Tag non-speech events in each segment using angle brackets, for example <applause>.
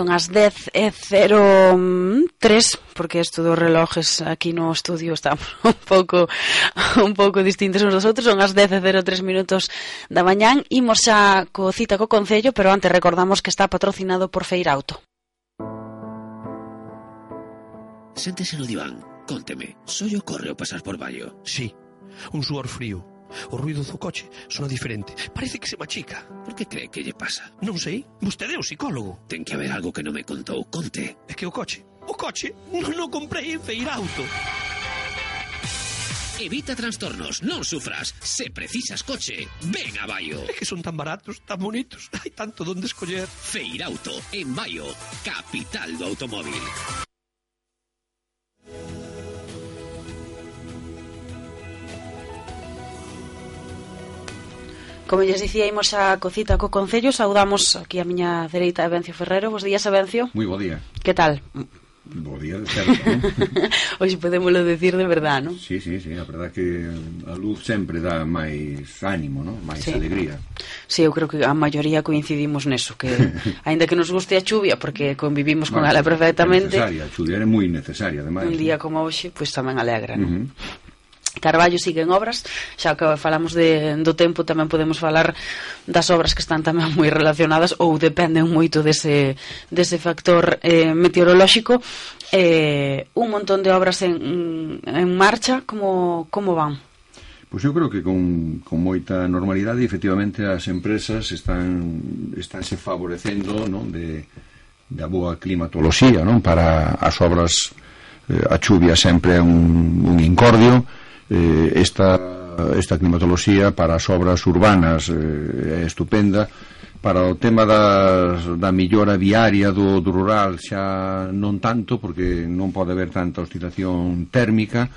Son as 10 e 03 mm, porque isto dos relojes aquí no estudio está <laughs> un pouco un pouco distintos uns dos outros. Son as 10 e 03 minutos da mañán. Imos xa co cita co Concello, pero antes recordamos que está patrocinado por Feirauto. Séntese no diván, conteme, soy o correo pasar por Baio. Sí, un suor frío, O ruido do coche sona diferente. Parece que se machica. Por que cree que lle pasa? Non sei. Vostede é o psicólogo. Ten que haber algo que non me contou. Conte. É que o coche, o coche, non o comprei en Feirauto. Evita trastornos, non sufras. Se precisas coche, ven a Baio. É que son tan baratos, tan bonitos. <laughs> Hai tanto donde escoller. Feirauto, en Baio, capital do automóvil. Como lles dicía, imos a cocita co Concello Saudamos aquí a miña dereita Evencio Ferrero Bos días, Evencio Moi bo día Que tal? Bo día, de certo, non? <laughs> Hoxe podémoslo decir de verdad, non? Sí, sí, sí, a verdad que a luz sempre dá máis ánimo, non? Máis sí. alegría Sí, eu creo que a maioría coincidimos neso que <laughs> aínda que nos guste a chuvia porque convivimos con ela perfectamente é necesaria, a chuvia é moi necesaria ademais, Un día como hoxe, pois pues, tamén alegra, non? Uh -huh. Carballo sigue en obras, xa que falamos de, do tempo tamén podemos falar das obras que están tamén <laughs> moi relacionadas ou dependen moito dese, dese factor eh, meteorolóxico eh, un montón de obras en, en marcha como, como van? Pois eu creo que con, con moita normalidade efectivamente as empresas están, estánse favorecendo non? De, da boa climatoloxía non? para as obras eh, a chuvia sempre é un, un incordio eh, esta, esta climatoloxía para as obras urbanas eh, é estupenda para o tema das, da millora viaria do, do rural xa non tanto porque non pode haber tanta oscilación térmica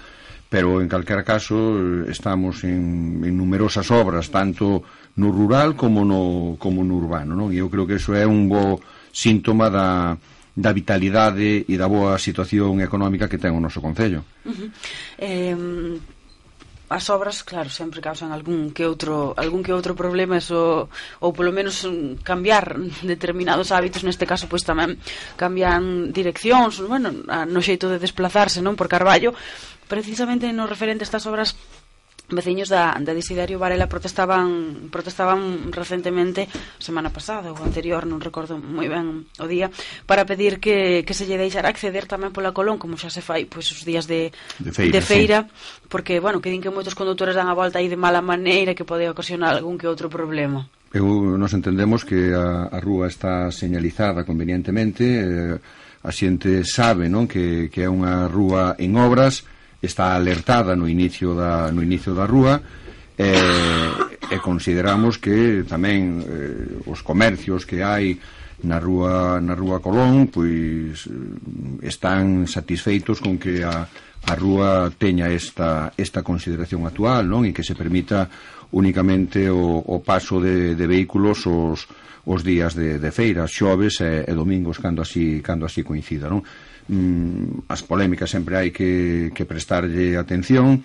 pero en calquera caso eh, estamos en, en numerosas obras tanto no rural como no, como no urbano non? e eu creo que eso é un bo síntoma da, da vitalidade e da boa situación económica que ten o noso Concello. Uh -huh. eh, as obras, claro, sempre causan algún que outro algún que outro problema eso, ou polo menos cambiar <laughs> determinados hábitos, neste caso pois tamén cambian direccións, bueno, no xeito de desplazarse, non, por Carballo, precisamente no referente a estas obras veciños da, da Desiderio Varela protestaban protestaban recentemente semana pasada ou anterior, non recordo moi ben o día, para pedir que, que se lle deixara acceder tamén pola Colón como xa se fai pois os días de, de feira, de feira sí. porque, bueno, que din que moitos condutores dan a volta aí de mala maneira que pode ocasionar algún que outro problema. Eu, nos entendemos que a, a rúa está señalizada convenientemente, eh, a xente sabe non que, que é unha rúa en obras, está alertada no inicio da, no inicio da rúa e, e consideramos que tamén eh, os comercios que hai na rúa, na rúa Colón pois eh, están satisfeitos con que a, a rúa teña esta, esta consideración actual non? E que se permita únicamente o, o paso de, de vehículos os, os días de, de feiras, xoves e, e domingos cando así, cando así coincida, non? Mm, as polémicas sempre hai que, que prestarlle atención,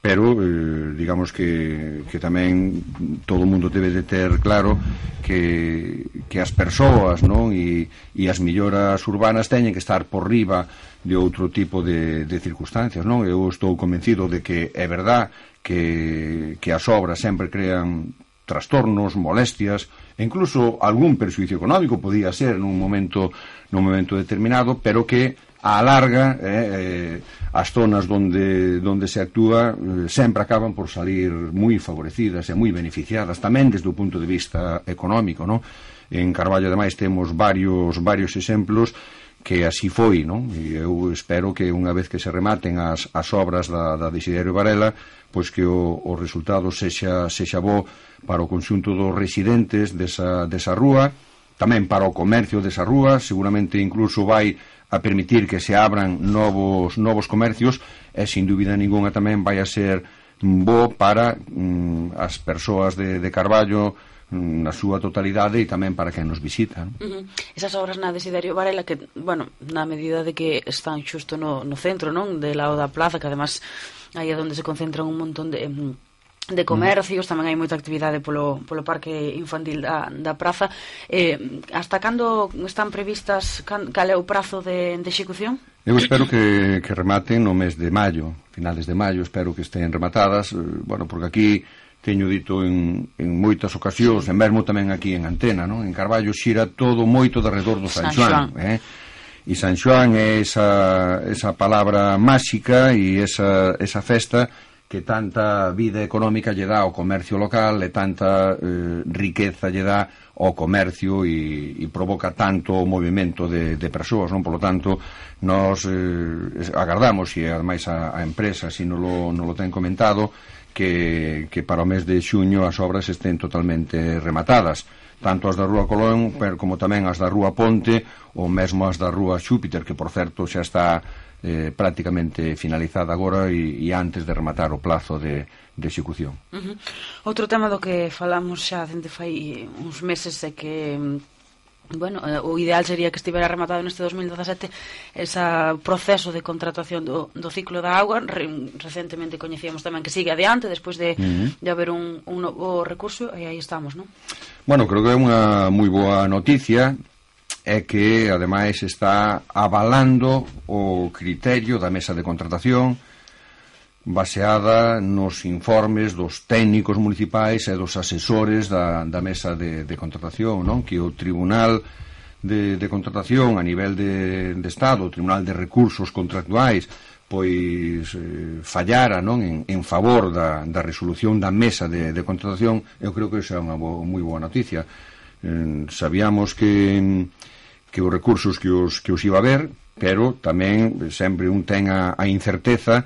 pero eh, digamos que, que tamén todo o mundo debe de ter claro que, que as persoas non e, e as melloras urbanas teñen que estar por riba de outro tipo de, de circunstancias non eu estou convencido de que é verdad que, que as obras sempre crean trastornos, molestias, e incluso algún perxuicio económico podía ser nun momento nun momento determinado, pero que a larga eh, eh, as zonas donde, donde se actúa eh, sempre acaban por salir moi favorecidas e moi beneficiadas tamén desde o punto de vista económico non? en Carballo ademais temos varios varios exemplos que así foi non? e eu espero que unha vez que se rematen as, as obras da, da Desiderio Varela pois que o, o resultado sexa, sexa bo para o conxunto dos residentes desa, desa rúa, tamén para o comercio desa rúa, seguramente incluso vai a permitir que se abran novos, novos comercios e, sin dúbida ninguna, tamén vai a ser bo para mm, as persoas de, de Carballo, na súa totalidade e tamén para quen nos visita. Non? Uh -huh. Esas obras na Desiderio Varela que, bueno, na medida de que están xusto no, no centro, non? De lado da plaza, que además aí é onde se concentran un montón de de comercios, uh -huh. tamén hai moita actividade polo, polo parque infantil da, da praza. Eh, hasta cando están previstas, can, cal é o prazo de, de execución? Eu espero que, que rematen no mes de maio, finales de maio, espero que estén rematadas, eh, bueno, porque aquí teño dito en, en moitas ocasións, sí. e mesmo tamén aquí en Antena, non? En Carballo xira todo moito de redor do San, San Xoán, eh? E San Xoán é esa, esa palabra máxica e esa, esa festa que tanta vida económica lle dá ao comercio local e tanta eh, riqueza lle dá ao comercio e, e provoca tanto o movimento de, de persoas, non? Por lo tanto, nós eh, agardamos, e ademais a, a empresa, se non lo, non lo ten comentado, que, que para o mes de xuño as obras estén totalmente rematadas tanto as da Rúa Colón pero como tamén as da Rúa Ponte ou mesmo as da Rúa Xúpiter que por certo xa está eh, prácticamente finalizada agora e, e antes de rematar o plazo de, de execución uh -huh. Outro tema do que falamos xa dende fai uns meses é que mm, Bueno, eh, o ideal sería que estivera rematado neste 2017 ese proceso de contratación do, do ciclo da agua. Re, recentemente coñecíamos tamén que sigue adiante despois de, uh -huh. de haber un, un novo recurso e aí estamos, non? Bueno, creo que é unha moi boa noticia é que, ademais, está avalando o criterio da mesa de contratación baseada nos informes dos técnicos municipais e dos asesores da, da mesa de, de contratación, non? Que o Tribunal de, de Contratación a nivel de, de Estado, o Tribunal de Recursos Contractuais, pois eh, fallara non en, en favor da, da resolución da mesa de, de contratación, eu creo que esa é unha bo, moi boa noticia. Eh, sabíamos que que os recursos que os, que os iba a ver, pero tamén sempre un ten a, a incerteza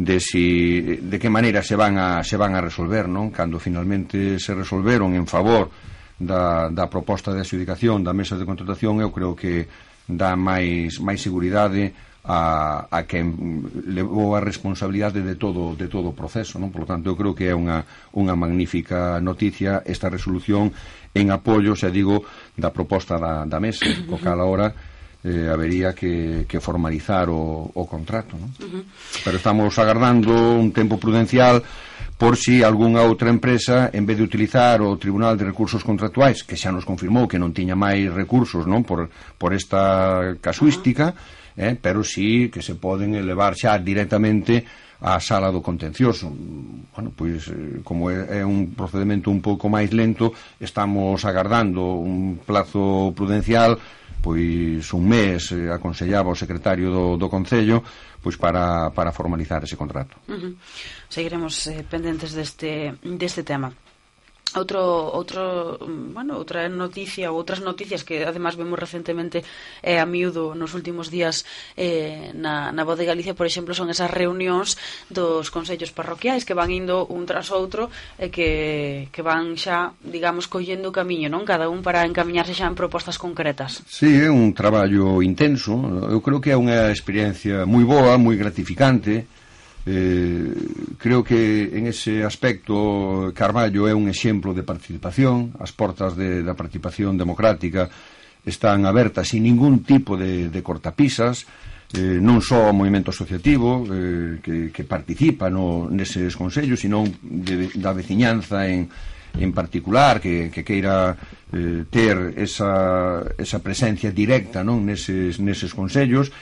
de si de que maneira se van a se van a resolver, non? Cando finalmente se resolveron en favor da, da proposta de adjudicación da mesa de contratación, eu creo que dá máis máis seguridade a, a quen levou a responsabilidade de todo de todo o proceso, non? Por lo tanto, eu creo que é unha unha magnífica noticia esta resolución en apoio, xa digo, da proposta da, da mesa, co cal agora eh, habería que, que formalizar o, o contrato. ¿no? Uh -huh. Pero estamos agardando un tempo prudencial por si algunha outra empresa, en vez de utilizar o Tribunal de Recursos Contractuais, que xa nos confirmou que non tiña máis recursos non por, por esta casuística, uh -huh. eh, pero sí que se poden elevar xa directamente á sala do contencioso. Bueno, pois, eh, como é, é un procedimento un pouco máis lento, estamos agardando un plazo prudencial pois un mes eh, aconsellaba o secretario do, do Concello pois para, para formalizar ese contrato. Uh -huh. Seguiremos eh, pendentes deste, deste tema. Outro, outro, mm, bueno, outra noticia ou outras noticias que además vemos recentemente eh, a miúdo nos últimos días eh, na, na Voz de Galicia, por exemplo, son esas reunións dos consellos parroquiais que van indo un tras outro e eh, que, que van xa, digamos, collendo o camiño, non? Cada un para encaminharse xa en propostas concretas. Sí, é un traballo intenso. Eu creo que é unha experiencia moi boa, moi gratificante, Eh, creo que en ese aspecto Carballo é un exemplo de participación, as portas de, da participación democrática están abertas sin ningún tipo de, de cortapisas, eh, non só o movimento asociativo eh, que, que participa no, neses consellos, sino de, da veciñanza en, en particular que, que queira eh, ter esa, esa presencia directa non neses, neses consellos.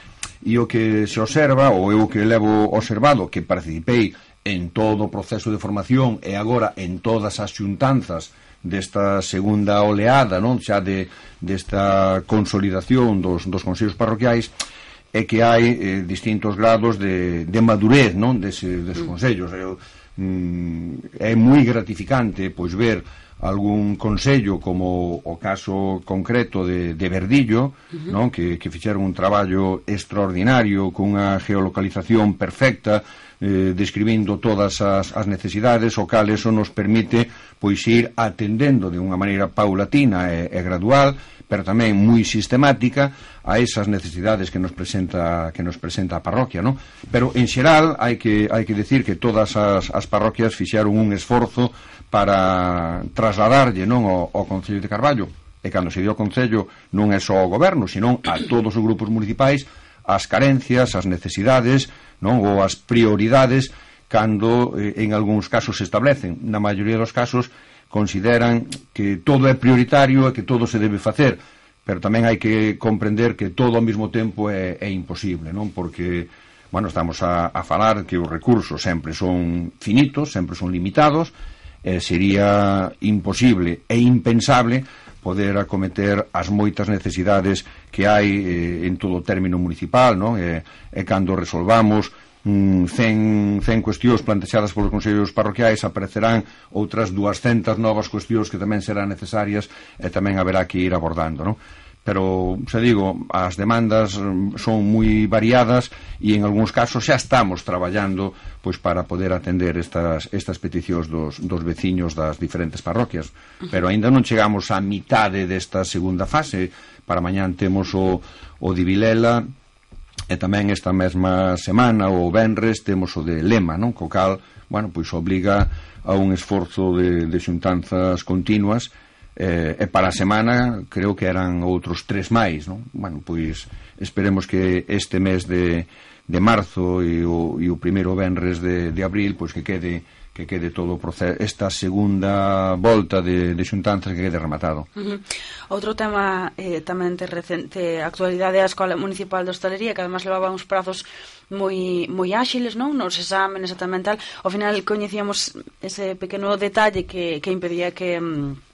E o que se observa ou eu que levo observado que participei en todo o proceso de formación e agora en todas as xuntanzas desta segunda oleada non xa de, desta consolidación dos, dos consellos parroquiais é que hai eh, distintos grados de, de madurez non deses des mm. consellos. Eu, mm, é moi gratificante pois ver algún consello como o caso concreto de, de Verdillo uh -huh. non? Que, que fixeron un traballo extraordinario cunha geolocalización perfecta eh, describindo todas as, as necesidades, o cal eso nos permite pois ir atendendo de unha maneira paulatina e, e gradual, pero tamén moi sistemática a esas necesidades que nos presenta que nos presenta a parroquia, non? Pero en xeral hai que hai que decir que todas as, as parroquias fixeron un esforzo para trasladarlle non ao, ao Concello de Carballo e cando se dio o Concello non é só o goberno, senón a todos os grupos municipais as carencias, as necesidades, non ou as prioridades cando eh, en algúns casos se establecen. Na maioría dos casos consideran que todo é prioritario e que todo se debe facer, pero tamén hai que comprender que todo ao mesmo tempo é, é imposible, non? Porque bueno, estamos a, a falar que os recursos sempre son finitos, sempre son limitados, eh, sería imposible e impensable poder acometer as moitas necesidades que hai eh, en todo o término municipal, non? E, e cando resolvamos mm, 100, 100 cuestións plantexadas polos consellos parroquiais aparecerán outras 200 novas cuestións que tamén serán necesarias e tamén haberá que ir abordando, non? pero se digo, as demandas son moi variadas e en algúns casos xa estamos traballando pois para poder atender estas estas peticións dos dos veciños das diferentes parroquias, pero aínda non chegamos á mitade desta segunda fase. Para mañán temos o o de Vilela e tamén esta mesma semana o Benres temos o de Lema, non? Co cal, bueno, pois obliga a un esforzo de, de xuntanzas continuas eh, e para a semana creo que eran outros tres máis, non? Bueno, pois esperemos que este mes de, de marzo e o, e o primeiro venres de, de abril pois que quede que quede todo o proceso, esta segunda volta de, de xuntanzas que quede rematado. Uh -huh. Outro tema eh, tamén de recente actualidade a Escola Municipal de Hostalería, que además levaba uns prazos moi moi áxiles, non? Nos exámenes e tal. Ao final coñecíamos ese pequeno detalle que, que impedía que... Mm,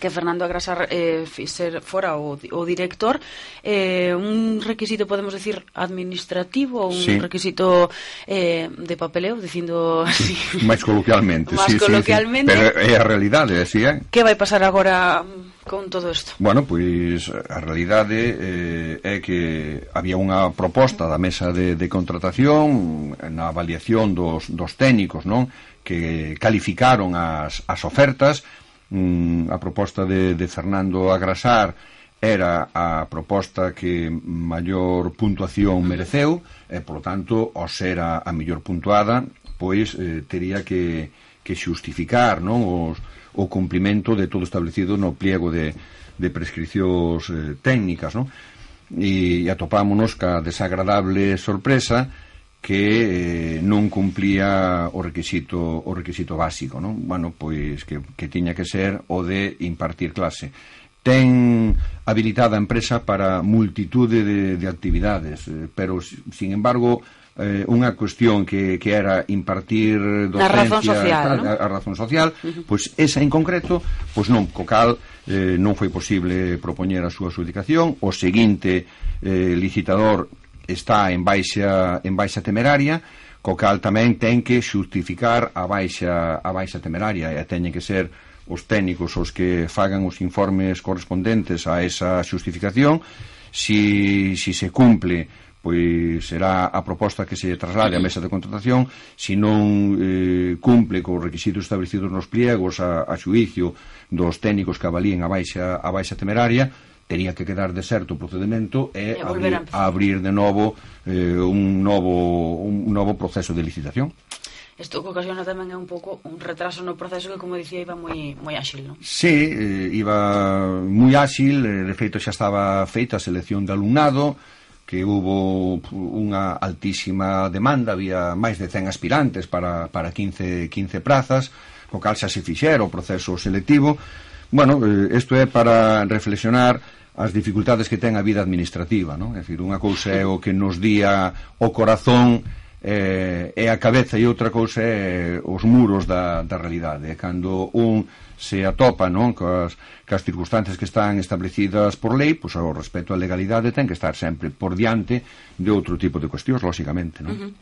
que Fernando Agrasar eh, ser fora o, o director eh, un requisito, podemos decir, administrativo un sí. requisito eh, de papeleo, dicindo así <laughs> máis coloquialmente, máis sí, coloquialmente sí, sí. pero é a realidade, así é que vai pasar agora mm, con todo isto? Bueno, pois a realidade eh, é que había unha proposta da mesa de, de contratación na avaliación dos, dos técnicos non que calificaron as, as ofertas mm, a proposta de, de Fernando Agrasar era a proposta que maior puntuación mereceu e, polo tanto, ao ser a, a mellor puntuada, pois eh, tería que, que xustificar non Os, o cumprimento de todo establecido no pliego de, de prescripcións eh, técnicas. Non? E, e atopámonos ca desagradable sorpresa que eh, non cumplía o requisito o requisito básico, non? Bueno, pois que, que tiña que ser o de impartir clase. Ten habilitada a empresa para multitude de, de actividades, eh, pero, sin embargo, eh, unha cuestión que, que era impartir docencia... A razón social, tal, ¿no? a, a razón social, uh -huh. pois esa en concreto, pois non, co cal eh, non foi posible propoñer a súa adjudicación, o seguinte eh, licitador está en baixa en baixa temeraria, co cal tamén ten que xustificar a baixa a baixa temeraria e teñen que ser os técnicos os que fagan os informes correspondentes a esa xustificación. Si, si se cumple pois será a proposta que se traslade á mesa de contratación. Se non eh, cumple cos requisitos establecidos nos pliegos a, a xuicio dos técnicos que avalíen a baixa, a baixa temeraria tería que quedar deserto o procedimento e, e abrir, a abrir de novo eh, un novo un novo proceso de licitación. Isto que ocasiona tamén é un pouco un retraso no proceso que, como dicía, iba moi, moi áxil, non? Sí, eh, iba moi áxil, eh, de feito xa estaba feita a selección de alumnado, que hubo unha altísima demanda, había máis de 100 aspirantes para, para 15, 15 prazas, co cal xa se fixera o proceso selectivo, Bueno, eh, isto é para reflexionar as dificultades que ten a vida administrativa, non? É dicir, unha cousa é o que nos día o corazón eh, é a cabeza e outra cousa é os muros da, da realidade. Cando un se atopa non cas, cas circunstancias que están establecidas por lei, pois ao respecto á legalidade ten que estar sempre por diante de outro tipo de cuestións, lóxicamente. Non? Uh -huh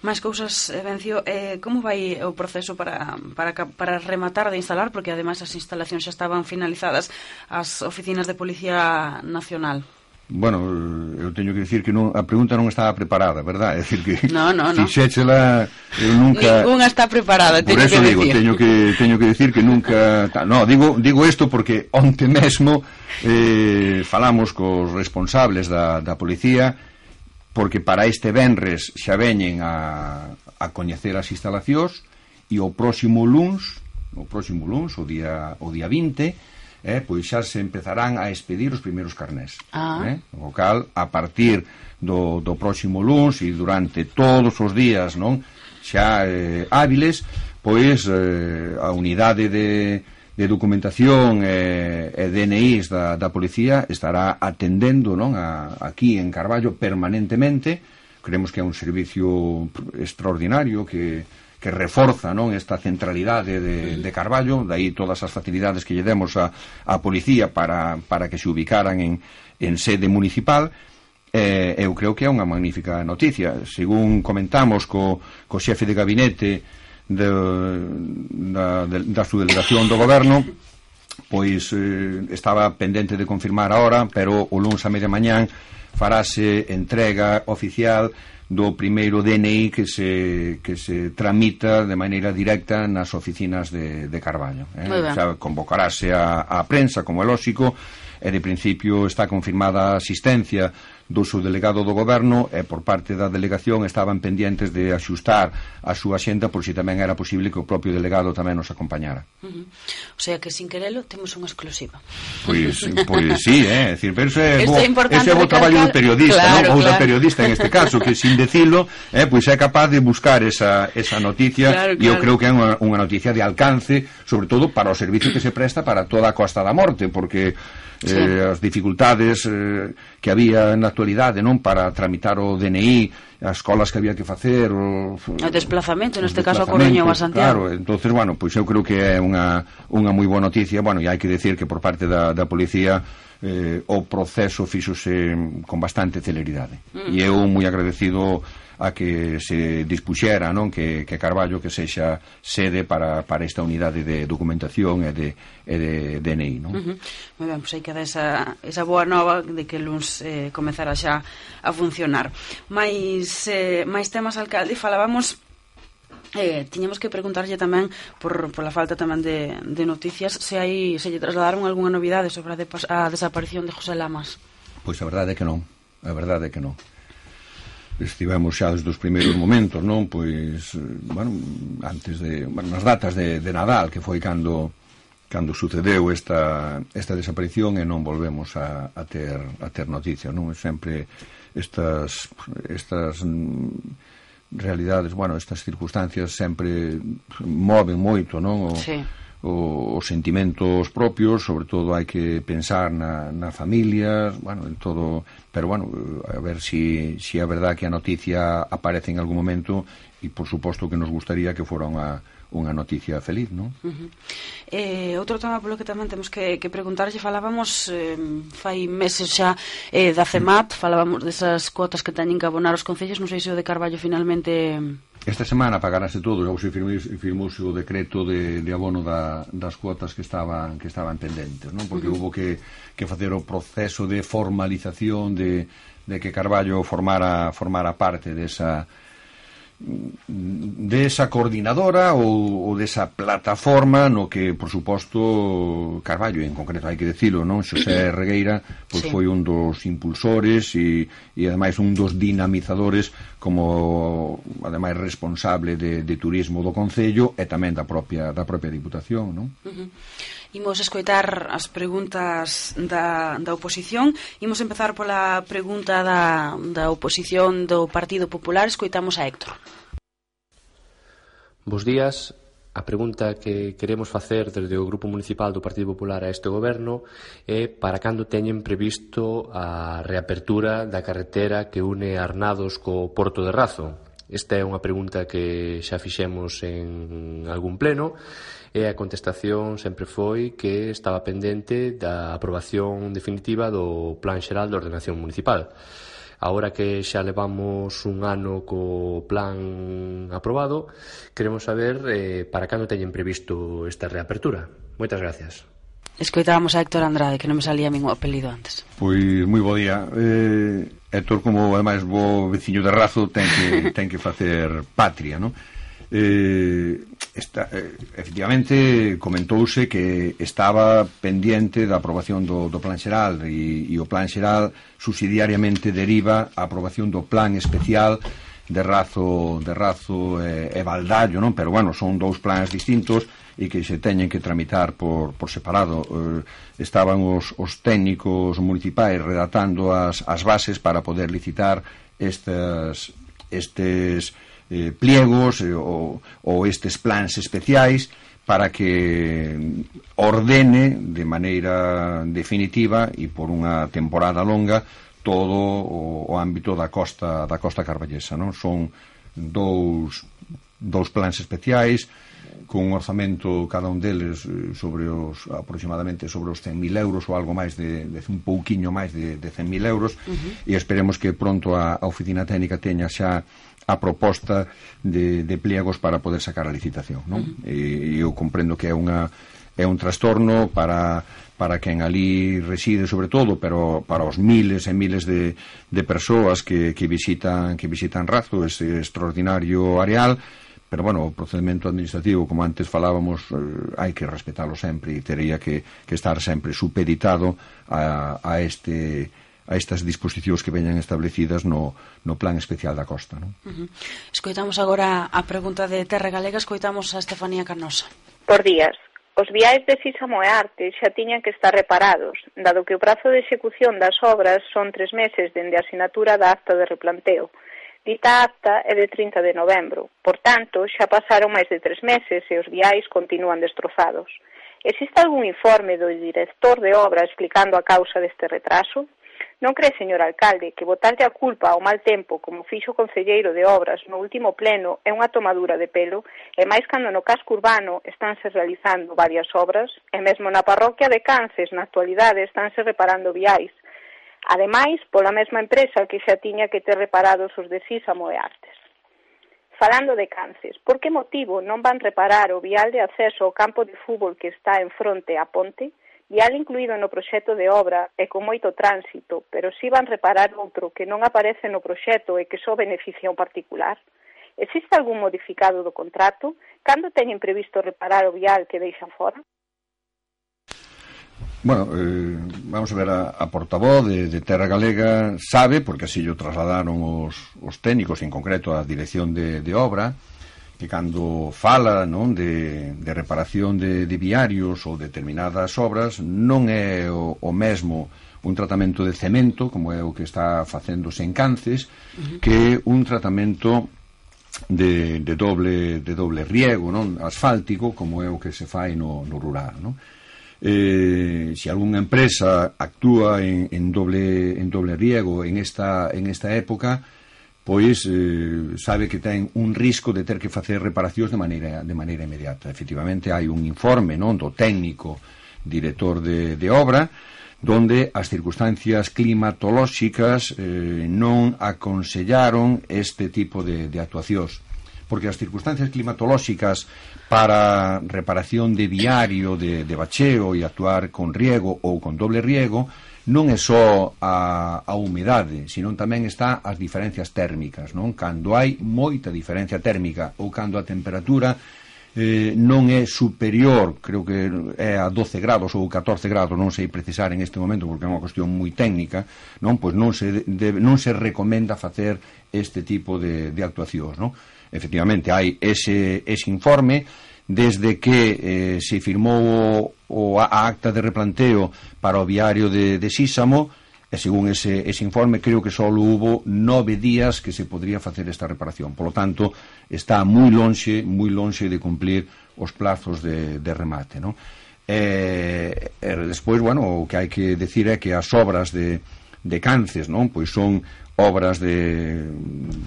máis cousas, eh, Vencio, eh, como vai o proceso para, para, para rematar de instalar? Porque ademais as instalacións xa estaban finalizadas as oficinas de Policía Nacional. Bueno, eu teño que dicir que non, a pregunta non estaba preparada, verdad? É dicir que <laughs> no, no, no. fixéchela eu nunca Ninguna está preparada, teño que digo, decir. teño que teño que decir que nunca, no, digo digo isto porque onte mesmo eh falamos cos responsables da da policía porque para este venres xa veñen a, a coñecer as instalacións e o próximo luns o próximo luns, o día, o día 20 eh, pois xa se empezarán a expedir os primeiros carnés ah. eh? o cal, a partir do, do próximo luns e durante todos os días non xa eh, hábiles pois eh, a unidade de de documentación eh, e, e DNIs da, da policía estará atendendo non a, aquí en Carballo permanentemente. Creemos que é un servicio extraordinario que, que reforza non esta centralidade de, de Carballo. Dai todas as facilidades que lle demos a, a policía para, para que se ubicaran en, en sede municipal. Eh, eu creo que é unha magnífica noticia. Según comentamos co, co xefe de gabinete de, da, de, da subdelegación do goberno pois eh, estaba pendente de confirmar agora, pero o lunes a media mañán farase entrega oficial do primeiro DNI que se, que se tramita de maneira directa nas oficinas de, de Carballo. Eh? O sea, convocarase a, a prensa, como é lóxico, e de principio está confirmada a asistencia do subdelegado do goberno e por parte da delegación estaban pendientes de axustar a súa xenda por si tamén era posible que o propio delegado tamén nos acompañara. Uh -huh. O sea que sin querelo temos unha exclusiva. Pois, pois pues, sí, eh? Decir, pero ese, bo, ese é o traballo do periodista, claro, non? Claro. ou da periodista en este caso, que sin decirlo, eh, pois é capaz de buscar esa, esa noticia claro, claro. e eu creo que é unha, unha noticia de alcance, sobre todo para o servicio que se presta para toda a Costa da Morte, porque sí. eh, as dificultades eh, que había na actualidade non para tramitar o DNI as colas que había que facer o, o desplazamento, neste caso a Coruña ou a Santiago claro, entonces, bueno, pois eu creo que é unha, unha moi boa noticia bueno, e hai que decir que por parte da, da policía eh, o proceso fixose con bastante celeridade mm. e eu moi agradecido a que se dispuxera non que, que Carballo que sexa sede para, para esta unidade de documentación e de, e de DNI non? Uh -huh. Ben, pois hai aí queda esa, esa boa nova de que luns eh, comezará xa a funcionar máis, eh, máis temas alcalde falábamos Eh, tiñemos que preguntarlle tamén por, por la falta tamén de, de noticias se hai se lle trasladaron algunha novidade sobre a, de, a desaparición de José Lamas Pois a verdade é que non a verdade é que non estivemos xa desde os primeiros momentos, non? Pois, eh, bueno, antes de, bueno, nas datas de, de Nadal, que foi cando cando sucedeu esta, esta desaparición e non volvemos a, a, ter, a ter noticia, non? Sempre estas, estas mm, realidades, bueno, estas circunstancias sempre moven moito, non? O, sí o, os sentimentos propios, sobre todo hai que pensar na, na familia, bueno, en todo, pero bueno, a ver si, si é verdad que a noticia aparece en algún momento e por suposto que nos gustaría que fora unha unha noticia feliz, non? Uh -huh. eh, outro tema polo que tamén temos que, que preguntarlle, falábamos eh, fai meses xa eh, da CEMAT, mm. falábamos desas cuotas que teñen que abonar os concellos, non sei se o de Carballo finalmente... Esta semana pagarase todo, xa se firmou, o decreto de, de abono da, das cuotas que estaban, que estaban pendentes, non? Porque uh -huh. hubo que, que facer o proceso de formalización de, de que Carballo formara, formara parte desa... De desa coordinadora ou, ou desa plataforma no que, por suposto, Carballo, en concreto, hai que decilo, non? Xosé <clears throat> Regueira, pois sí. foi un dos impulsores e, e ademais un dos dinamizadores como ademais responsable de, de turismo do Concello e tamén da propia, da propia Diputación, non? Uh -huh. Imos escoitar as preguntas da, da oposición. Imos empezar pola pregunta da, da oposición do Partido Popular. Escoitamos a Héctor. Bos días. A pregunta que queremos facer desde o Grupo Municipal do Partido Popular a este goberno é para cando teñen previsto a reapertura da carretera que une Arnados co Porto de Razo. Esta é unha pregunta que xa fixemos en algún pleno e a contestación sempre foi que estaba pendente da aprobación definitiva do Plan Xeral de Ordenación Municipal. Agora que xa levamos un ano co plan aprobado, queremos saber eh, para cando teñen previsto esta reapertura. Moitas gracias. Escoitábamos a Héctor Andrade, que non me salía min o apelido antes. Pois moi bo día. Eh, Héctor, como ademais bo veciño de Razo, ten que, <laughs> ten que facer patria, non? Eh, Esta, eh, efectivamente comentouse que estaba pendente da aprobación do, do plan xeral e, e o plan xeral subsidiariamente deriva a aprobación do plan especial de razo de razo eh, e baldallo, non? Pero bueno, son dous plans distintos e que se teñen que tramitar por, por separado. Eh, estaban os, os técnicos municipais redatando as, as bases para poder licitar estas estes eh, pliegos eh, ou, ou estes plans especiais para que ordene de maneira definitiva e por unha temporada longa todo o, o ámbito da costa da costa carballesa, non? Son dous dous plans especiais con un orzamento cada un deles eh, sobre os aproximadamente sobre os 100.000 euros ou algo máis de, de un pouquiño máis de, de 100.000 euros uh -huh. e esperemos que pronto a, a oficina técnica teña xa a proposta de, de pliegos para poder sacar a licitación non? Uh -huh. e, eu comprendo que é unha é un trastorno para para quen ali reside sobre todo, pero para os miles e miles de, de persoas que, que visitan que visitan Razo, ese extraordinario areal, pero bueno, o procedimento administrativo, como antes falábamos, eh, hai que respetalo sempre e teria que, que estar sempre supeditado a, a este a estas disposicións que veñan establecidas no, no Plan Especial da Costa. Non? Uh -huh. Escoitamos agora a pregunta de Terra Galega, escoitamos a Estefanía Carnosa. Por días, Os viais de Sísamo e Arte xa tiñan que estar reparados, dado que o prazo de execución das obras son tres meses dende a asinatura da acta de replanteo. Dita acta é de 30 de novembro, por tanto, xa pasaron máis de tres meses e os viais continúan destrozados. Existe algún informe do director de obra explicando a causa deste retraso? Non cree, señor alcalde, que botarlle a culpa ao mal tempo, como fixo o Concelleiro de Obras no último pleno, é unha tomadura de pelo, e máis cando no casco urbano estánse realizando varias obras, e mesmo na parroquia de Cances, na actualidade, estánse reparando viais. Ademais, pola mesma empresa que xa tiña que ter reparados os de Sísamo e Artes. Falando de Cances, por que motivo non van reparar o vial de acceso ao campo de fútbol que está en fronte a Ponte? Vial incluído no proxecto de obra e con moito tránsito, pero si van reparar outro que non aparece no proxecto e que só beneficia un particular? Existe algún modificado do contrato? Cando teñen previsto reparar o vial que deixan fora? Bueno, eh, vamos a ver a, a portavoz de, de Terra Galega sabe, porque así lo trasladaron os, os técnicos, en concreto a dirección de, de obra, que cando fala non de, de reparación de, de viarios ou determinadas obras non é o, o mesmo un tratamento de cemento como é o que está facéndose en Cances uh -huh. que un tratamento de, de, doble, de doble riego non asfáltico como é o que se fai no, no rural non? eh, se algunha empresa actúa en, en, doble, en doble riego en esta, en esta época pois eh, sabe que ten un risco de ter que facer reparacións de maneira, de maneira inmediata. Efectivamente, hai un informe non do técnico director de, de obra donde as circunstancias climatolóxicas eh, non aconsellaron este tipo de, de actuacións porque as circunstancias climatolóxicas para reparación de viario de, de bacheo e actuar con riego ou con doble riego non é só a, a humedade, senón tamén está as diferencias térmicas, non? Cando hai moita diferencia térmica ou cando a temperatura eh, non é superior, creo que é a 12 grados ou 14 grados, non sei precisar en este momento porque é unha cuestión moi técnica, non? Pois non se, de, non se recomenda facer este tipo de, de actuacións, non? Efectivamente, hai ese, ese informe, desde que eh, se firmou o, o a acta de replanteo para o viario de, de Sísamo, e según ese, ese informe creo que só hubo nove días que se podría facer esta reparación. Por lo tanto, está moi lonxe, moi lonxe de cumplir os plazos de, de remate. Non? E, eh, e eh, despois, bueno, o que hai que decir é que as obras de, de Cances, non? Pois son obras de,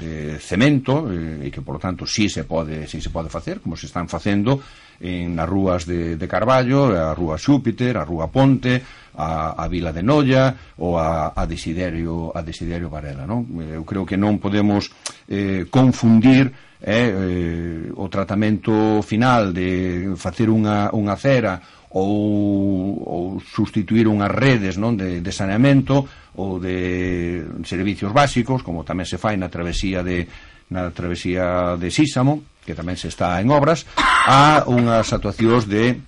de cemento eh, e que, por lo tanto, sí se pode, sí se pode facer, como se están facendo en as rúas de, de Carballo, a rúa Xúpiter, a rúa Ponte, a, a Vila de Noia ou a, a, Desiderio, a Desiderio Varela. Non? Eh, eu creo que non podemos eh, confundir eh, eh, o tratamento final de facer unha, unha cera ou, ou sustituir unhas redes non de, de saneamento ou de servicios básicos, como tamén se fai na travesía de na travesía de Sísamo, que tamén se está en obras, a unhas actuacións de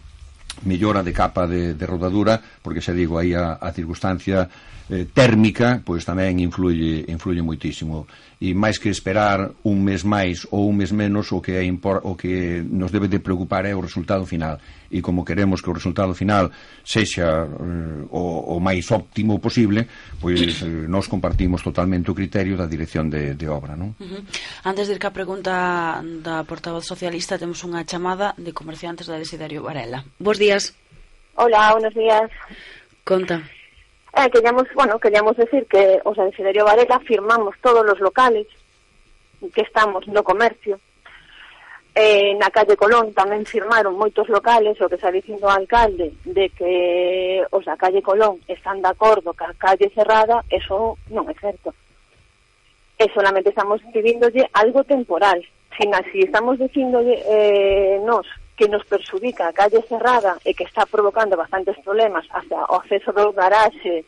mellora de capa de, de rodadura, porque xa digo, aí a, a circunstancia eh, térmica, pois tamén influye, influye moitísimo. E máis que esperar un mes máis ou un mes menos, o que, é impor, o que nos debe de preocupar é o resultado final. E como queremos que o resultado final sexa eh, o, o máis óptimo posible, pois eh, nos compartimos totalmente o criterio da dirección de, de obra. Non? Uh -huh. Antes de ir ca pregunta da portavoz socialista, temos unha chamada de comerciantes da Desiderio Varela. Bos días. Hola, buenos días. Conta. Eh, queríamos, bueno, queríamos decir que o sea, en Siderio Varela firmamos todos os locales que estamos no comercio. Eh, na calle Colón tamén firmaron moitos locales o que está dicindo o alcalde de que os da calle Colón están de acordo que a calle cerrada, eso non é certo. E solamente estamos vivindolle algo temporal. Sin así estamos dicindolle eh, nos que nos perxudica a calle cerrada e que está provocando bastantes problemas hacia o acceso do garaxe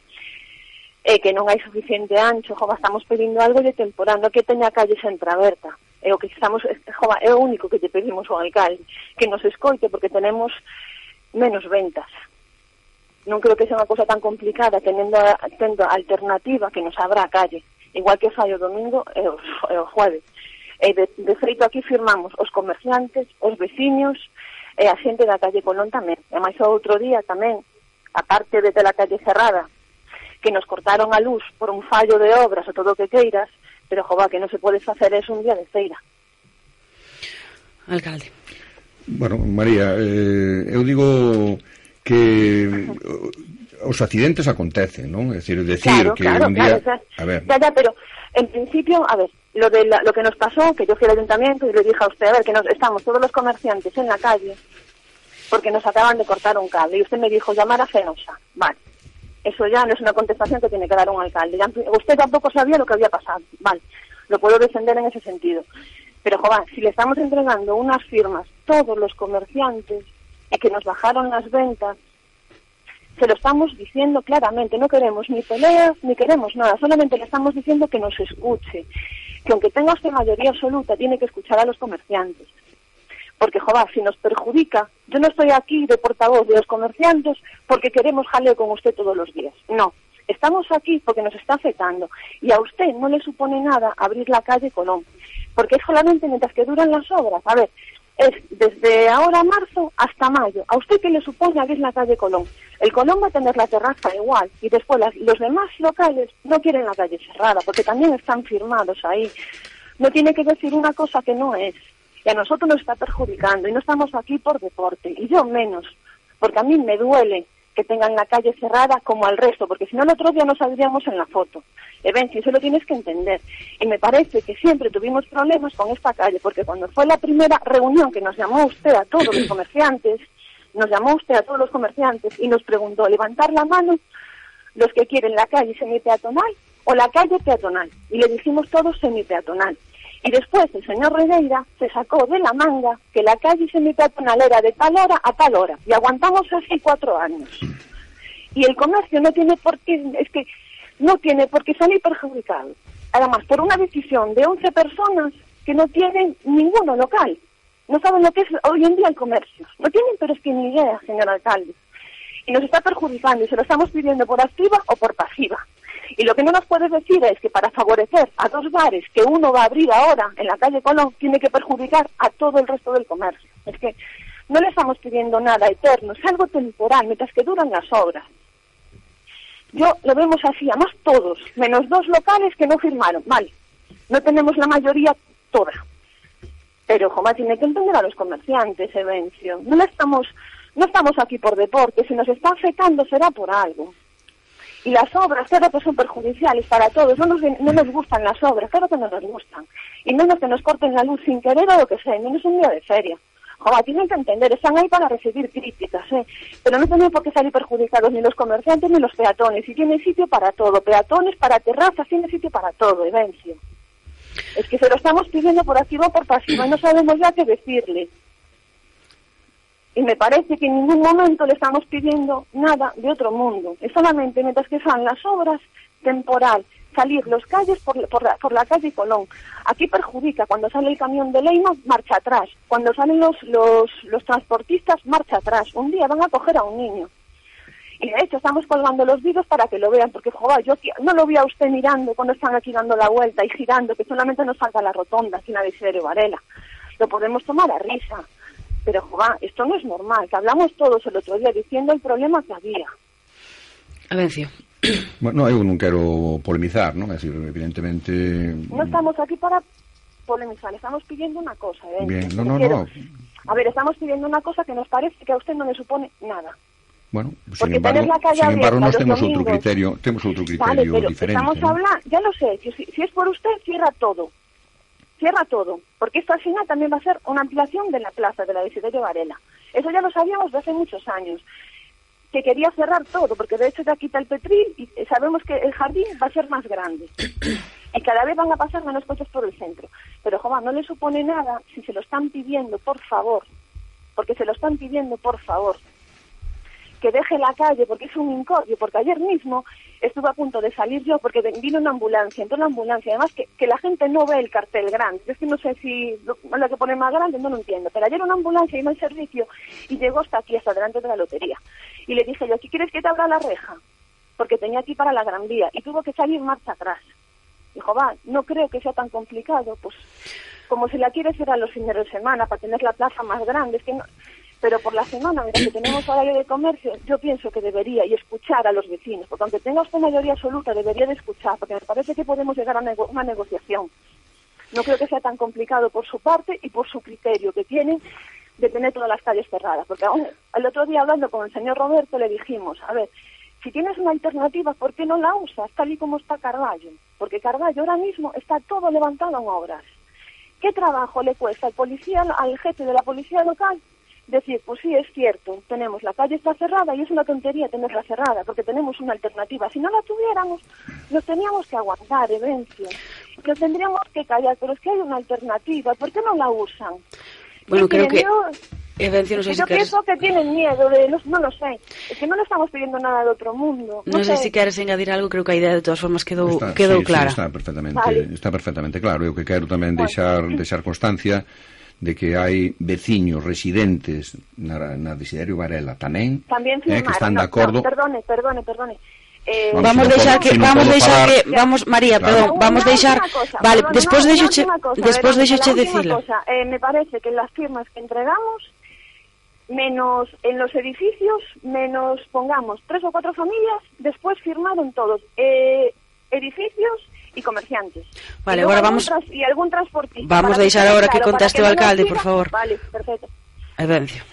e que non hai suficiente ancho, jova, estamos pedindo algo de temporada, que teña a calle centraberta. E o que estamos, jova, é o único que lle pedimos ao alcalde, que nos escoite porque tenemos menos ventas. Non creo que sea unha cosa tan complicada tendo, tendo alternativa que nos abra a calle, igual que fai o domingo e o, e o jueves. E de, de feito aquí firmamos os comerciantes, os veciños e a xente da calle Colón tamén. E máis outro día tamén, a parte de la calle cerrada, que nos cortaron a luz por un fallo de obras ou todo o que queiras, pero jova, que non se pode facer eso un día de feira. Alcalde. Bueno, María, eh, eu digo que os accidentes acontecen? É dicir, decir claro, que claro, un día... Claro, a ver. Ya, ya, pero en principio, a ver, lo de la, lo que nos pasó, que yo fui al ayuntamiento y le dije a usted, a ver, que nos, estamos todos los comerciantes en la calle porque nos acaban de cortar un cable y usted me dijo llamar a Fenosa. Vale. Eso ya no es una contestación que tiene que dar un alcalde. Ya, usted tampoco sabía lo que había pasado. Vale. Lo puedo defender en ese sentido. Pero, joder, si le estamos entregando unas firmas todos los comerciantes y que nos bajaron las ventas, se lo estamos diciendo claramente. No queremos ni peleas ni queremos nada. Solamente le estamos diciendo que nos escuche que aunque tenga usted mayoría absoluta, tiene que escuchar a los comerciantes. Porque, joder, si nos perjudica, yo no estoy aquí de portavoz de los comerciantes porque queremos jaleo con usted todos los días. No, estamos aquí porque nos está afectando. Y a usted no le supone nada abrir la calle Colón. Porque es solamente mientras que duran las obras. A ver, es desde ahora marzo hasta mayo. ¿A usted qué le supone abrir la calle Colón? El Colón va a tener la terraza igual y después las, los demás locales no quieren la calle cerrada porque también están firmados ahí. No tiene que decir una cosa que no es. Y a nosotros nos está perjudicando y no estamos aquí por deporte. Y yo menos, porque a mí me duele que tengan la calle cerrada como al resto, porque si no el otro día no saldríamos en la foto. E ben, si eso lo tienes que entender. Y me parece que siempre tuvimos problemas con esta calle, porque cuando fue la primera reunión que nos llamó usted a todos los comerciantes, nos llamó usted a todos los comerciantes y nos preguntó levantar la mano los que quieren la calle semipeatonal o la calle peatonal. Y le dijimos todos semipeatonal. Y después el señor Regueira se sacó de la manga que la calle semipeatonal era de tal hora a tal hora. Y aguantamos así cuatro años. Y el comercio no tiene por qué, es que no tiene por qué salir perjudicado. Además, por una decisión de 11 personas que no tienen ninguno local. No saben lo que es hoy en día el comercio. No tienen, pero es que ni idea, señor alcalde. Y nos está perjudicando y se lo estamos pidiendo por activa o por pasiva. Y lo que no nos puede decir es que para favorecer a dos bares que uno va a abrir ahora en la calle Colón, tiene que perjudicar a todo el resto del comercio. Es que no le estamos pidiendo nada eterno, es algo temporal, mientras que duran las obras. Yo lo vemos así, además todos, menos dos locales que no firmaron. Vale, no tenemos la mayoría toda. Pero, Joma, tiene que entender a los comerciantes, Evencio. No estamos, no estamos aquí por deporte, si nos está afectando será por algo. Y las obras, claro que son perjudiciales para todos. No nos, no nos gustan las obras, claro que no nos gustan. Y menos que nos corten la luz sin querer o lo que sea, menos un día de feria. Joder, tienen que entender, están ahí para recibir críticas, ¿eh? pero no tienen por qué salir perjudicados ni los comerciantes ni los peatones. Y tiene sitio para todo, peatones, para terrazas, tiene sitio para todo, Evencio. Es que se lo estamos pidiendo por activa o por pasiva y no sabemos ya qué decirle. Y me parece que en ningún momento le estamos pidiendo nada de otro mundo. Es solamente mientras que sean las obras temporal. salir los calles por, por, la, por la calle Colón. Aquí perjudica, cuando sale el camión de Leima, marcha atrás. Cuando salen los, los, los transportistas, marcha atrás. Un día van a coger a un niño. Y de hecho estamos colgando los vídeos para que lo vean, porque joder, yo no lo vi a usted mirando cuando están aquí dando la vuelta y girando, que solamente nos falta la rotonda, sin la de Varela. Lo podemos tomar a risa. Pero joder, esto no es normal, que hablamos todos el otro día diciendo el problema que había. Avencio. <coughs> Bueno, eu non quero polemizar, non? É decir, evidentemente... No estamos aquí para polemizar, estamos pidiendo una cosa, ¿eh? Bien, no, no, no. A ver, estamos pidiendo una cosa que nos parece que a usted no le supone nada. Bueno, sin embargo, sin embargo nos temos outro criterio, temos outro criterio vale, pero diferente. Estamos ¿no? hablando, ya lo sé, si, si es por usted, cierra todo. Cierra todo, porque esto al final también va a ser una ampliación de la plaza de la Desiderio Varela. Eso ya lo sabíamos desde hace muchos años que quería cerrar todo, porque de hecho ya quita el Petril y sabemos que el jardín va a ser más grande. <coughs> Y cada vez van a pasar menos coches por el centro. Pero, Jova, no le supone nada si se lo están pidiendo, por favor, porque se lo están pidiendo, por favor, que deje la calle porque es un incordio, porque ayer mismo estuve a punto de salir yo porque vino una ambulancia, entró la ambulancia, además que, la gente no ve el cartel grande, es que no sé si lo, lo que pone más grande, no lo entiendo, pero ayer una ambulancia iba al servicio y llegó hasta aquí, hasta delante de la lotería, y le dije yo, ¿aquí quieres que te abra la reja? Porque tenía aquí para la Gran Vía, y tuvo que salir marcha atrás. Dijo, va, no creo que sea tan complicado, pues como si la quieres cerrar los fines de semana para tener la plaza más grande, es que no, pero por la semana, mira, que tenemos <coughs> horario de comercio, yo pienso que debería y escuchar a los vecinos, porque aunque tenga usted mayoría absoluta, debería de escuchar, porque me parece que podemos llegar a nego una negociación. No creo que sea tan complicado por su parte y por su criterio que tienen de tener todas las calles cerradas, porque aún, el otro día hablando con el señor Roberto le dijimos, a ver, si tienes una alternativa, ¿por qué no la usas tal y como está Carballo? Porque Carballo ahora mismo está todo levantado en obras. ¿Qué trabajo le cuesta al policía, al jefe de la policía local decir, pues sí, es cierto, tenemos la calle está cerrada y es una tontería tenerla cerrada porque tenemos una alternativa. Si no la tuviéramos, nos teníamos que aguantar, Evencio, nos tendríamos que callar, pero es que hay una alternativa, ¿por qué no la usan? Bueno, creo que... Evencio, no sé si yo quieres... pienso que tienen miedo, de los, no lo sé. Es que no le estamos pidiendo nada de otro mundo. No, no sé. sé. si quieres añadir algo, creo que a idea de todas formas quedou, está, quedou sí, clara. Sí, está, perfectamente, vale. está perfectamente claro. Eu que quero tamén deixar, dejar, deixar constancia de que hai veciños residentes na, na Desiderio Varela tamén, tamén firmaron, eh, que están de acordo. No, perdone, perdone, perdone. Eh, vamos, vamos deixar que vamos deixar que vamos María, claro. perdón, vamos deixar cosa, vale, perdón, despois no, deixoche despois deixoche dicilo. Cosa, eh, me parece que las firmas que entregamos menos en los edificios, menos pongamos tres o cuatro familias, después firmaron todos eh, edificios y comerciantes. Vale, y agora vamos y algún transportista. Vamos deixar agora que, claro, conteste o alcalde, por favor. Vale, perfecto. Evencio.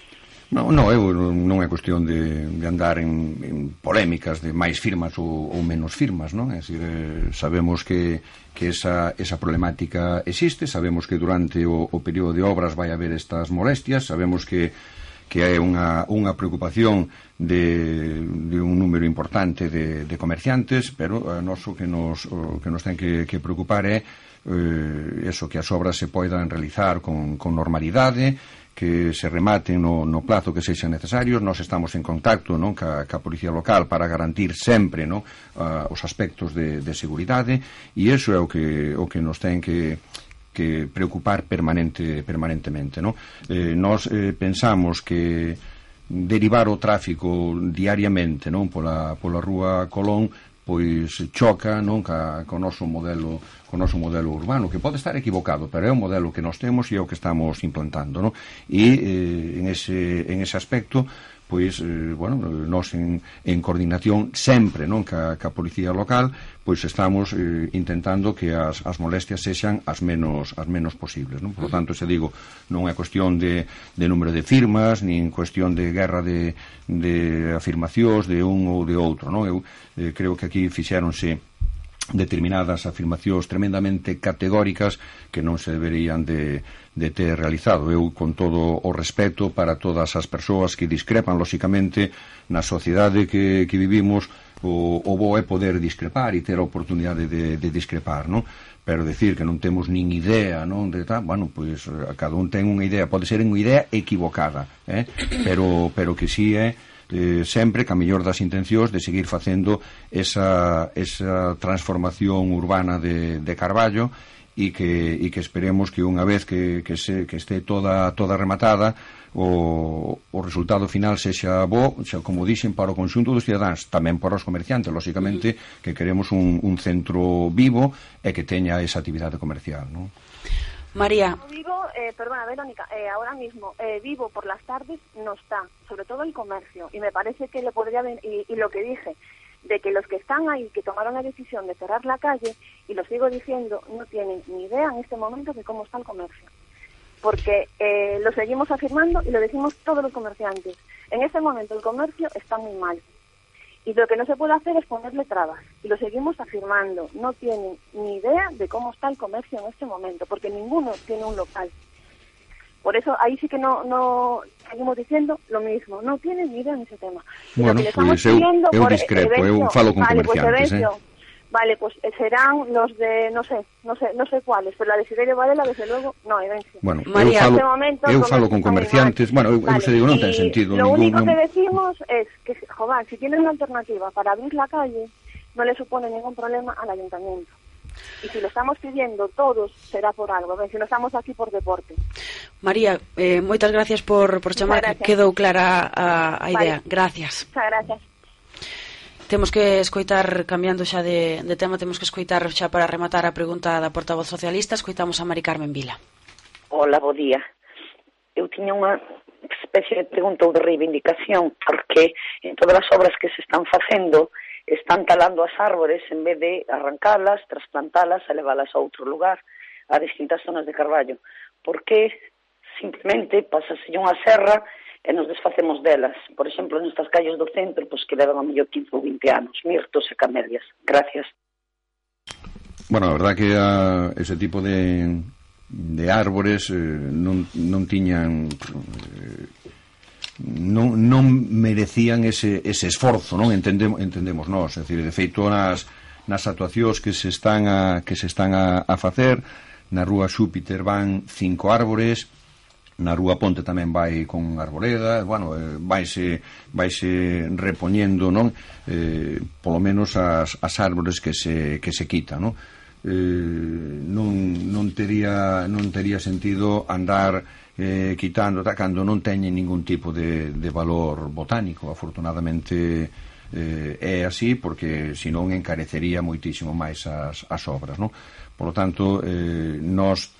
Non, non, eu non é cuestión de, de andar en, en polémicas de máis firmas ou, ou menos firmas, non? É dicir, eh, sabemos que, que esa, esa problemática existe, sabemos que durante o, o período de obras vai haber estas molestias, sabemos que que é unha, unha preocupación de, de un número importante de, de comerciantes, pero a noso que nos, o que nos ten que, que preocupar é eh, eso, que as obras se poidan realizar con, con normalidade, que se rematen no, no plazo que sexan necesarios. Nós estamos en contacto non ca, ca Policía Local para garantir sempre non, uh, os aspectos de, de seguridade e iso é o que, o que nos ten que, que preocupar permanente, permanentemente. ¿no? Eh, nós eh, pensamos que derivar o tráfico diariamente non pola, pola rúa Colón pois choca non ca, co noso modelo co noso modelo urbano que pode estar equivocado pero é o modelo que nós temos e é o que estamos implantando non? e eh, en, ese, en ese aspecto pois, eh, bueno, nós en, en coordinación sempre, non, ca, ca policía local, pois estamos eh, intentando que as, as molestias sexan as menos, as menos posibles, non? Por lo tanto, se digo, non é cuestión de, de número de firmas, nin cuestión de guerra de, de afirmacións de un ou de outro, non? Eu eh, creo que aquí fixéronse determinadas afirmacións tremendamente categóricas que non se deberían de, de ter realizado. Eu, con todo o respeto para todas as persoas que discrepan, lóxicamente, na sociedade que, que vivimos, o, o bo é poder discrepar e ter a oportunidade de, de discrepar, non? pero decir que non temos nin idea non de tal, bueno, pois a cada un ten unha idea, pode ser unha idea equivocada, eh? pero, pero que si sí é eh, sempre ca mellor das intencións de seguir facendo esa, esa transformación urbana de, de Carballo e que, e que esperemos que unha vez que, que, se, que este toda, toda rematada o, o resultado final sexa bo, xa, como dixen, para o conxunto dos cidadáns, tamén para os comerciantes, lóxicamente, que queremos un, un centro vivo e que teña esa actividade comercial. Non? María. Vivo, eh, perdona, Verónica, eh, ahora mismo eh, vivo por las tardes no está, sobre todo el comercio, y me parece que le podría, y, y lo que dije, de que los que están ahí, que tomaron la decisión de cerrar la calle, y lo sigo diciendo, no tienen ni idea en este momento de cómo está el comercio. Porque eh, lo seguimos afirmando y lo decimos todos los comerciantes. En este momento el comercio está muy mal. Y lo que no se puede hacer es ponerle trabas. Y lo seguimos afirmando. No tienen ni idea de cómo está el comercio en este momento, porque ninguno tiene un local. Por eso ahí sí que no, no seguimos diciendo lo mismo. No tienen ni idea en ese tema. Bueno, estamos pois eu, discrepo, eu Evencio- falo con vale, pues comerciantes, eh? Vale, pues eh, serán los de, no sé, no sé, no sé cuáles, pero la de Siderio Varela, desde luego, no, eh, é Bueno, María, eu falo, este momento, eu falo con comerciantes, bueno, eu, vale, eu se digo, non ten sentido. Lo ningún, único non... que decimos es que, Jován, si tienen una alternativa para abrir la calle, no le supone ningún problema al ayuntamiento. Y si lo estamos pidiendo todos, será por algo. Ven, si no estamos aquí por deporte. María, eh, moitas gracias por, por chamar. Quedou clara a, a idea. Vale. Gracias. Muchas gracias. Temos que escoitar, cambiando xa de, de tema, temos que escoitar xa para rematar a pregunta da portavoz socialista, escoitamos a Mari Carmen Vila. Ola, bo día. Eu tiña unha especie de pregunta ou de reivindicación, porque en todas as obras que se están facendo están talando as árbores en vez de arrancalas, trasplantalas e a outro lugar, a distintas zonas de Carballo. Por que simplemente pasase unha serra e nos desfacemos delas. Por exemplo, nestas calles do centro, pois que levan a mellor 15 ou 20 anos, mirtos e camelias. Gracias. Bueno, a verdad que a, ese tipo de, de árbores eh, non, non tiñan eh, non, non merecían ese, ese esforzo, non entendemos, entendemos nós, é dicir, de feito nas, nas actuacións que se están a, que se están a, a facer, na rúa Xúpiter van cinco árbores, na Rúa Ponte tamén vai con arboleda, bueno, eh, vaise, vaise repoñendo, non? Eh, polo menos as, as árbores que se, que se quitan, non? Eh, non, non, tería, non tería sentido andar eh, quitando cando non teñen ningún tipo de, de valor botánico afortunadamente eh, é así porque senón encarecería moitísimo máis as, as obras non? por lo tanto eh, nos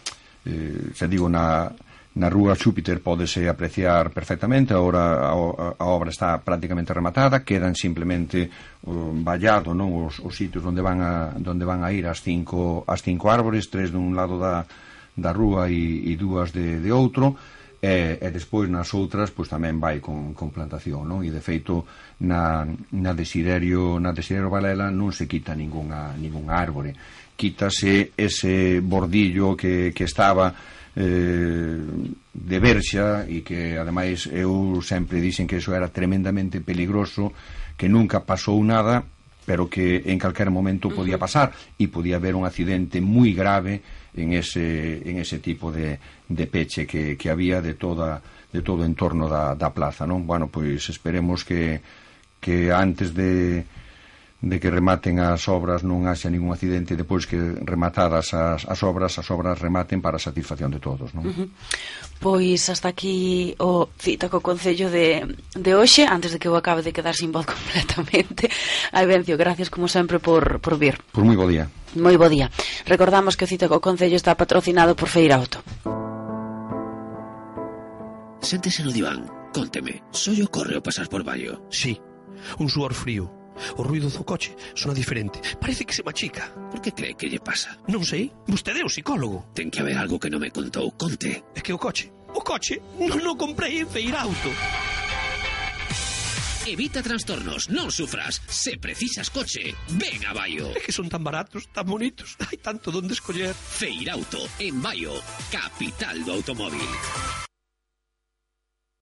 eh, se digo na, Na rúa Xúpiter pódese apreciar perfectamente, agora a, a obra está prácticamente rematada, quedan simplemente uh, vallado non os, os sitios onde van a, onde van a ir as cinco, as cinco árbores, tres dun lado da, da rúa e, e dúas de, de outro, e, e despois nas outras pois tamén vai con, con plantación, non? E de feito na, na desiderio na desiderio Valela non se quita ningunha, ningunha árbore. Quítase ese bordillo que, que estaba eh, de Berxa e que ademais eu sempre dixen que eso era tremendamente peligroso que nunca pasou nada pero que en calquer momento podía pasar e podía haber un accidente moi grave en ese, en ese tipo de, de peche que, que había de toda de todo o entorno da, da plaza non? bueno, pois esperemos que, que antes de, de que rematen as obras non haxa ningún accidente depois que rematadas as, as obras as obras rematen para a satisfacción de todos non? Uh -huh. Pois hasta aquí o cita co Concello de, de hoxe antes de que eu acabe de quedar sin voz <laughs> completamente. Aibencio, gracias como sempre por, por vir. Por moi bo día. Moi bo día. Recordamos que o cita co Concello está patrocinado por Feira Auto. Séntese no diván, conteme, só yo corre o pasar por Baio Sí, un suor frío. O ruido do coche sona diferente. Parece que se machica. Por que cree que lle pasa? Non sei. Vostede é o psicólogo. Ten que haber algo que non me contou. Conte. É que o coche, o coche, non o comprei en Feirauto. Evita trastornos, non sufras. Se precisas coche, ven a Baio. É que son tan baratos, tan bonitos. Hai tanto donde escoller. Feirauto, en Baio, capital do automóvil.